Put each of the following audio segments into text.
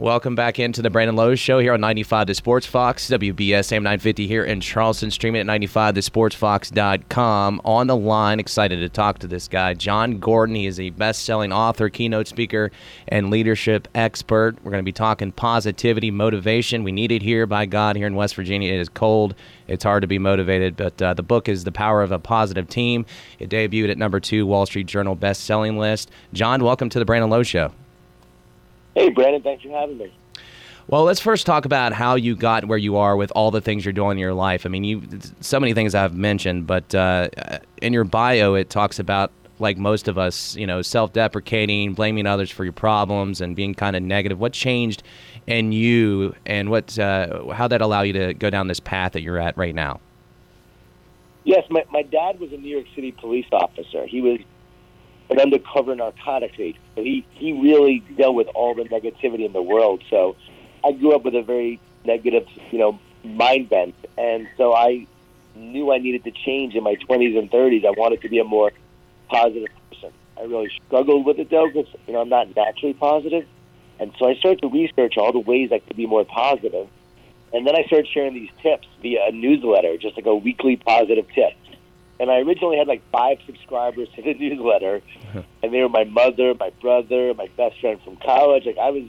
Welcome back into the Brandon Lowe Show here on 95 The Sports Fox, WBS AM 950 here in Charleston, streaming at 95thesportsfox.com. On the line, excited to talk to this guy, Jon Gordon. He is a best selling author, keynote speaker, and leadership expert. We're going to be talking positivity, motivation. We need it here, by God, here in West Virginia. It is cold. It's hard to be motivated, but uh, the book is The Power of a Positive Team. It debuted at number two Wall Street Journal best selling list. Jon, welcome to the Brandon Lowe Show. Hey, Brandon, thanks for having me. Well, let's first talk about how you got where you are with all the things you're doing in your life. I mean, you so many things I've mentioned, but uh, in your bio it talks about like most of us, you know, self-deprecating, blaming others for your problems, and being kind of negative. What changed in you, and what uh, how that allow you to go down this path that you're at right now? Yes, my my dad was a New York City police officer. He was an undercover narcotics agent. So he he really dealt with all the negativity in the world. So I grew up with a very negative, you know, mind bent, and so I knew I needed to change in my 20s and 30s. I wanted to be a more positive person. I really struggled with it though, because you know I'm not naturally positive, and so I started to research all the ways I could be more positive. And then I started sharing these tips via a newsletter, just like a weekly positive tip and I originally had like five subscribers to the newsletter, uh-huh. and they were my mother, my brother, my best friend from college. Like I was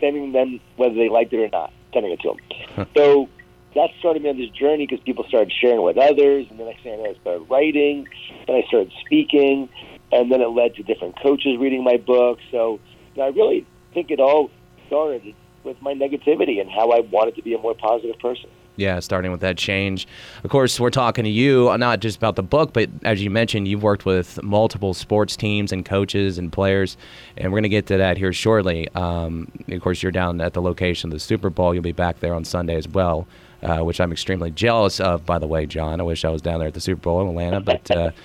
sending them whether they liked it or not, sending it to them. so that started me on this journey because people started sharing with others, and the next thing I know, I started writing, then I started speaking, and then it led to different coaches reading my book. So I really think it all started with my negativity and how I wanted to be a more positive person. Yeah, starting with that change. Of course, we're talking to you uh, not just about the book, but as you mentioned, you've worked with multiple sports teams and coaches and players, and we're going to get to that here shortly. Um, of course, you're down at the location of the Super Bowl. You'll be back there on Sunday as well, uh, which I'm extremely jealous of, by the way, John. I wish I was down there at the Super Bowl in Atlanta, but. Uh,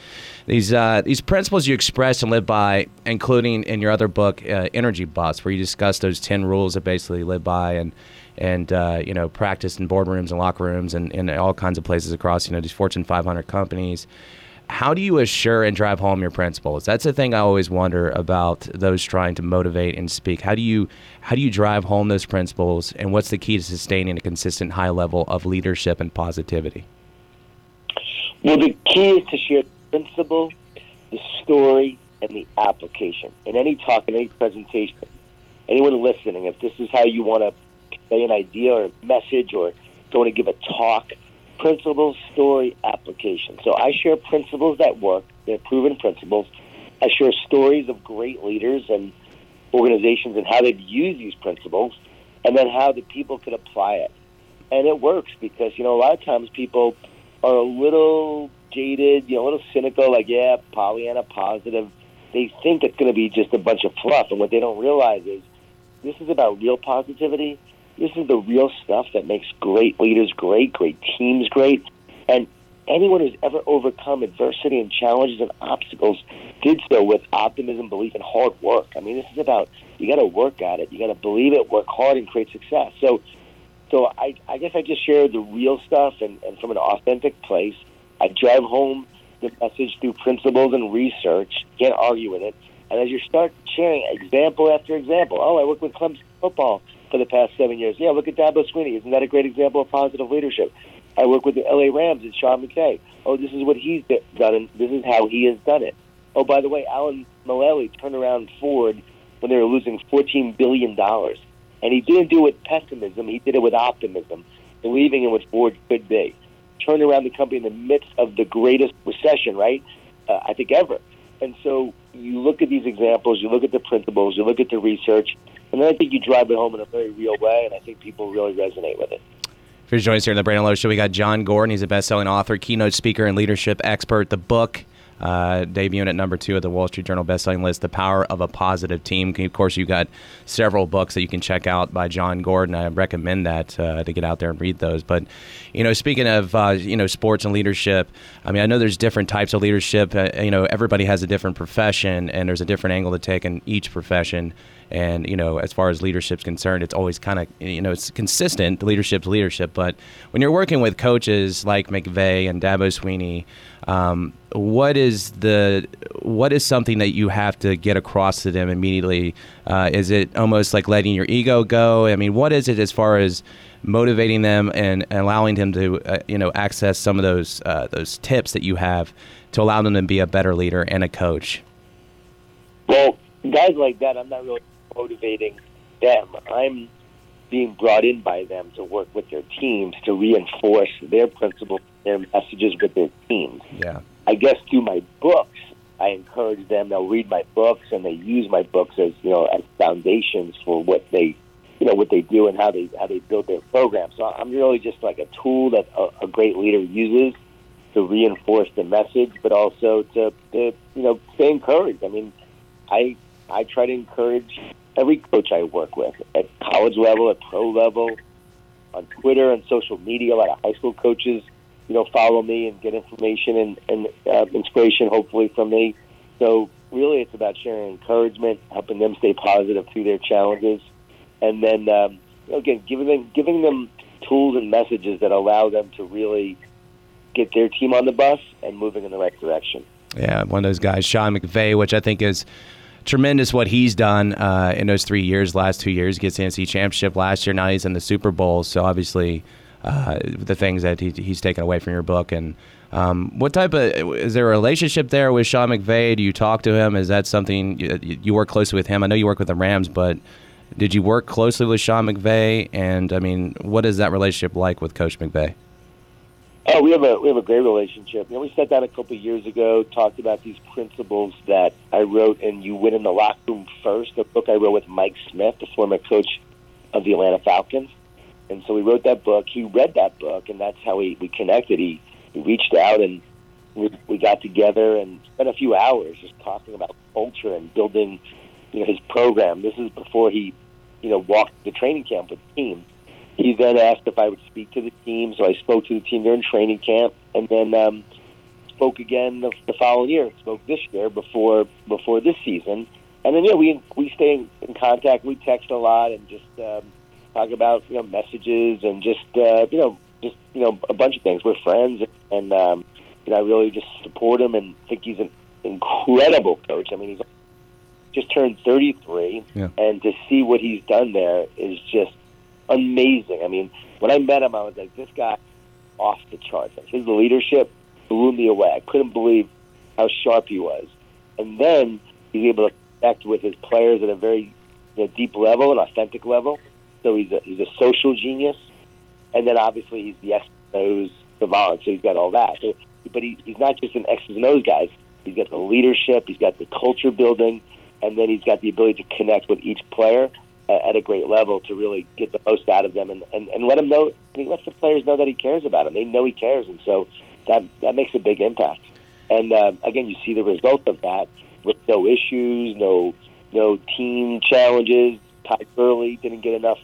these uh, these principles you express and live by, including in your other book, uh, Energy Bus, where you discuss those ten rules that basically live by and and uh, you know practice in boardrooms and locker rooms and in all kinds of places across you know these Fortune 500 companies. How do you assure and drive home your principles? That's the thing I always wonder about those trying to motivate and speak. How do you how do you drive home those principles, and what's the key to sustaining a consistent high level of leadership and positivity? Well, the key is to share the principle, the story, and the application. In any talk, in any presentation, anyone listening, if this is how you want to say an idea or a message or going to give a talk. Principles, story, application. So I share principles that work. They're proven principles. I share stories of great leaders and organizations and how they've used these principles and then how the people could apply it. And it works because, you know, a lot of times people are a little jaded, you know, a little cynical, like, yeah, Pollyanna positive. They think it's going to be just a bunch of fluff. And what they don't realize is this is about real positivity this is the real stuff that makes great leaders great, great teams great. And anyone who's ever overcome adversity and challenges and obstacles did so with optimism, belief, and hard work. I mean, this is about you got to work at it, you got to believe it, work hard, and create success. So, so I, I guess I just share the real stuff and, and from an authentic place. I drive home the message through principles and research. Can't argue with it. And as you start sharing example after example, oh, I work with Clemson football for the past seven years. Yeah, look at Dabo Swinney. Isn't that a great example of positive leadership? I work with the LA Rams and Sean McVay. Oh, this is what he's done, and this is how he has done it. Oh, by the way, Alan Mulally turned around Ford when they were losing $14 billion. And he didn't do it with pessimism, he did it with optimism, believing in what Ford could be. Turned around the company in the midst of the greatest recession, right? Uh, I think ever. And so you look at these examples, you look at the principles, you look at the research, and then I think you drive it home in a very real way, and I think people really resonate with it. For joining us here in the Brandon Lowe Show, we got Jon Gordon. He's a best-selling author, keynote speaker, and leadership expert. The book uh, debuting at number two at the Wall Street Journal bestselling list, The Power of a Positive Team. Of course, you've got several books that you can check out by Jon Gordon. I recommend that uh, to get out there and read those. But, you know, speaking of, uh, you know, sports and leadership, I mean, I know there's different types of leadership. Uh, you know, everybody has a different profession, and there's a different angle to take in each profession. And you know, as far as leadership's concerned, it's always kind of you know it's consistent. Leadership's leadership, but when you're working with coaches like McVay and Dabo Swinney, um, what is the what is something that you have to get across to them immediately? Uh, is it almost like letting your ego go? I mean, what is it as far as motivating them and allowing them to uh, you know access some of those uh, those tips that you have to allow them to be a better leader and a coach? Well, guys like that, I'm not really motivating them. I'm being brought in by them to work with their teams to reinforce their principles, their messages with their teams. Yeah. I guess through my books, I encourage them. They'll read my books and they use my books as you know as foundations for what they, you know, what they do and how they how they build their program. So I'm really just like a tool that a, a great leader uses to reinforce the message, but also to, to you know stay encouraged. I mean, I I try to encourage every coach I work with at college level, at pro level, on Twitter and social media. A lot of high school coaches, you know, follow me and get information and, and uh, inspiration, hopefully, from me. So really, it's about sharing encouragement, helping them stay positive through their challenges, and then um, again, giving them giving them tools and messages that allow them to really get their team on the bus and moving in the right direction. Yeah, one of those guys, Sean McVay, which I think is tremendous what he's done uh, in those three years, last two years. Gets the NFC championship last year. Now he's in the Super Bowl. So obviously, uh, the things that he, he's taken away from your book and. Um, what type of is there a relationship there with Sean McVay? Do you talk to him? Is that something you, you work closely with him? I know you work with the Rams, but did you work closely with Sean McVay? And I mean, what is that relationship like with Coach McVay? Oh, we have a we have a great relationship. You know, we sat down a couple of years ago, talked about these principles that I wrote in "You Win in the Locker Room First, a book I wrote with Mike Smith, the former coach of the Atlanta Falcons. And so we wrote that book. He read that book, and that's how we, we connected. He, he reached out, and we, we got together and spent a few hours just talking about culture and building, you know, his program. This is before he, you know, walked the training camp with the team he then asked if I would speak to the team, so I spoke to the team during training camp, and then um, spoke again the, the following year. Spoke this year before before this season, and then yeah, we we stay in, contact. We text a lot and just um, talk about you know messages and just uh, you know just you know a bunch of things. We're friends, and um, you know I really just support him and think he's an incredible coach. I mean, he's just turned 33, yeah. and to see what he's done there is just amazing. I mean, when I met him, I was like, this guy off the charts. Like, his leadership blew me away. I couldn't believe how sharp he was. And then he's able to connect with his players at a very you know, deep level, an authentic level. So he's a, he's a social genius. And then obviously he's the X and O's savant, so he's got all that. So, but he, he's not just an X's and O's guy. He's got the leadership, he's got the culture building, and then he's got the ability to connect with each player at a great level to really get the most out of them and, and, and let them know he lets the players know that he cares about them. They know he cares, and so that that makes a big impact. And uh, again, you see the result of that with no issues, no no team challenges. Todd Gurley didn't get enough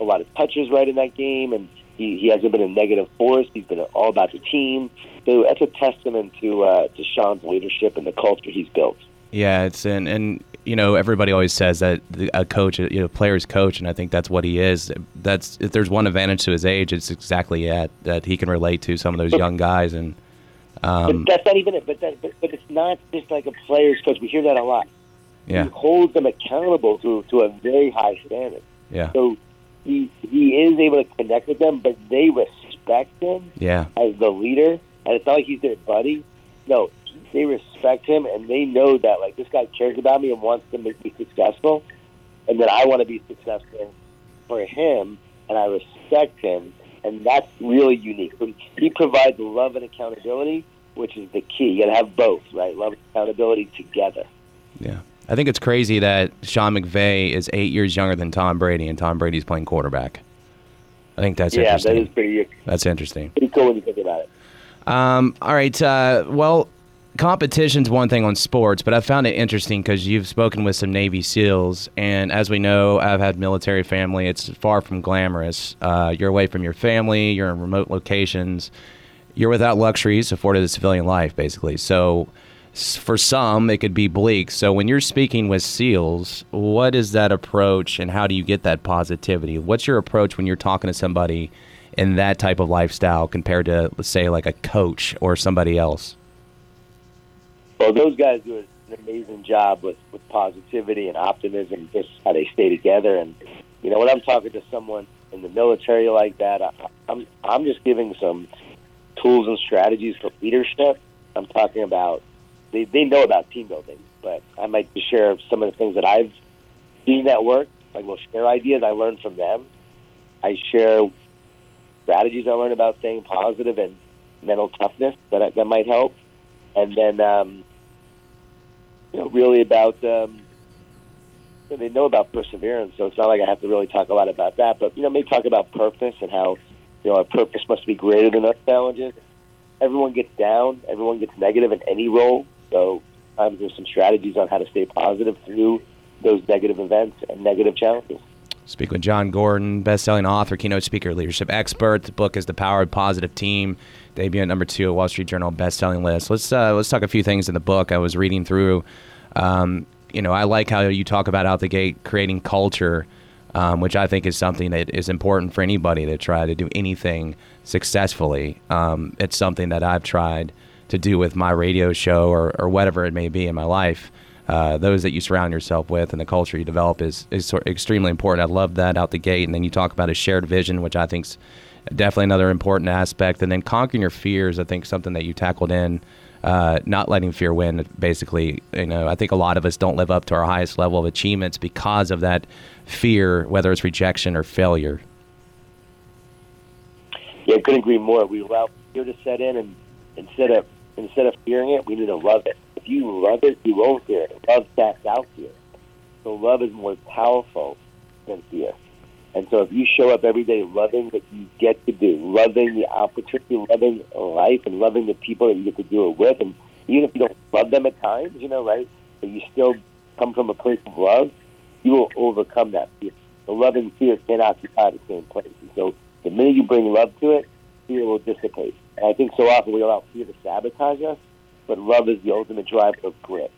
a lot of touches right in that game, and he, he hasn't been a negative force. He's been all about the team. So that's a testament to uh, to Sean's leadership and the culture he's built. Yeah, it's and and you know everybody always says that a coach, you know, player's coach, and I think that's what he is. That's if there's one advantage to his age, it's exactly that that he can relate to some of those young guys and. Um, but that's not even it. But, that, but but it's not just like a player's coach. We hear that a lot. Yeah. He holds them accountable to to a very high standard. Yeah. So he he is able to connect with them, but they respect him. Yeah. As the leader, and it's not like he's their buddy. No, they respect him and they know that like this guy cares about me and wants to make me successful, and that I want to be successful for him, and I respect him, and that's really unique. He provides love and accountability, which is the key. You got to have both, right? Love and accountability together. Yeah. I think it's crazy that Sean McVay is eight years younger than Tom Brady, and Tom Brady's playing quarterback. I think that's yeah, interesting. that is pretty. That's interesting. Pretty cool when you think about it. Um, all right. Uh, well, competition's one thing on sports, but I found it interesting because you've spoken with some Navy SEALs, and as we know, I've had military family. It's far from glamorous. Uh, you're away from your family. You're in remote locations. You're without luxuries afforded to civilian life, basically. So, for some it could be bleak. So when you're speaking with SEALs, what is that approach and how do you get that positivity? What's your approach when you're talking to somebody in that type of lifestyle compared to say like a coach or somebody else? Well, those guys do an amazing job with, with positivity and optimism, just how they stay together. And you know, when I'm talking to someone in the military like that, I, I'm I'm just giving some tools and strategies for leadership. I'm talking about they, they know about team building, but I might share some of the things that I've seen that work. Like we'll share ideas I learned from them. I share strategies I learned about staying positive and mental toughness that that might help, and then um, you know really about um, they know about perseverance. So it's not like I have to really talk a lot about that, but you know maybe talk about purpose and how you know our purpose must be greater than our challenges. Everyone gets down. Everyone gets negative in any role. So um, there's some strategies on how to stay positive through those negative events and negative challenges. Speak with Jon Gordon, best-selling author, keynote speaker, leadership expert. The book is The Power of Positive Team, debut at number two at Wall Street Journal best-selling list. Let's uh, let's talk a few things in the book. I was reading through. Um, you know, I like how you talk about out the gate creating culture, um, which I think is something that is important for anybody to try to do anything successfully. Um, it's something that I've tried to do with my radio show or, or whatever it may be in my life. Uh, those that you surround yourself with and the culture you develop is, is sort extremely important. I love that out the gate. And then you talk about a shared vision, which I think is definitely another important aspect. And then conquering your fears, I think something that you tackled in, uh, not letting fear win. Basically, you know, I think a lot of us don't live up to our highest level of achievements because of that fear, whether it's rejection or failure. Yeah, I couldn't agree more. We allow fear to set in, and instead of instead of fearing it, we need to love it. If you love it, you won't fear it. Love casts out fear. So love is more powerful than fear. And so if you show up every day loving what you get to do, loving the opportunity, loving life, and loving the people that you get to do it with, and even if you don't love them at times, you know, right, but you still come from a place of love, you will overcome that fear. The love and fear cannot occupy the same place. And so the minute you bring love to it, fear will dissipate. And I think so often we allow fear to sabotage us, but love is the ultimate driver of grit.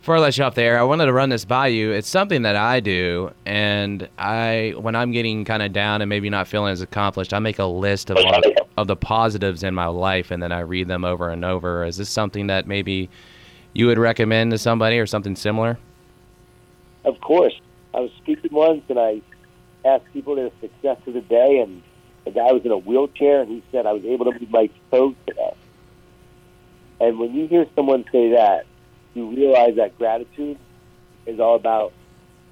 Before I let you off there, I wanted to run this by you. It's something that I do, and I, when I'm getting kind of down and maybe not feeling as accomplished, I make a list of all, of the positives in my life, and then I read them over and over. Is this something that maybe you would recommend to somebody, or something similar? Of course. I was speaking once, and I asked people their success of the day, and the guy was in a wheelchair, and he said, I was able to move my toes today. And when you hear someone say that, you realize that gratitude is all about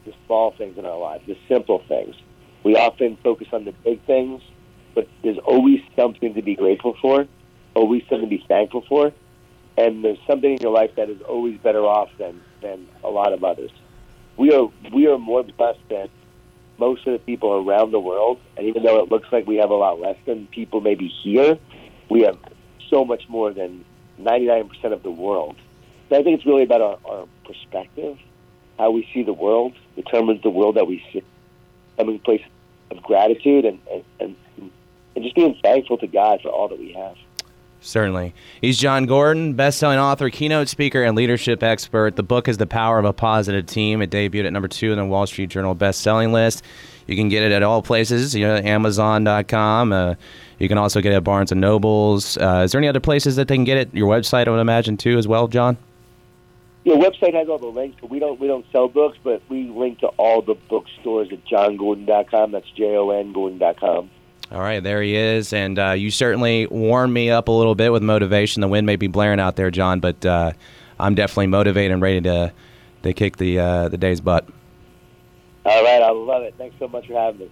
the small things in our lives, the simple things. We often focus on the big things, but there's always something to be grateful for, always something to be thankful for, and there's something in your life that is always better off than, than a lot of others. We are we are more blessed than most of the people around the world, and even though it looks like we have a lot less than people maybe here, we have so much more than 99% of the world. I think it's really about our, our perspective, how we see the world determines the world that we see. Coming place of gratitude and, and, and, and just being thankful to God for all that we have. Certainly. He's Jon Gordon, best-selling author, keynote speaker, and leadership expert. The book is The Power of a Positive Team. It debuted at number two on the Wall Street Journal best-selling list. You can get it at all places, you know, Amazon.com. Uh, you can also get it at Barnes & Nobles. Uh, is there any other places that they can get it? Your website, I would imagine, too, as well, Jon. Your website has all the links, but we don't we don't sell books, but we link to all the bookstores at jongordon.com. That's J-O-N Gordon.com. All right, there he is, and uh, you certainly warmed me up a little bit with motivation. The wind may be blaring out there, Jon, but uh, I'm definitely motivated and ready to to kick the uh, the day's butt. All right, I love it. Thanks so much for having me.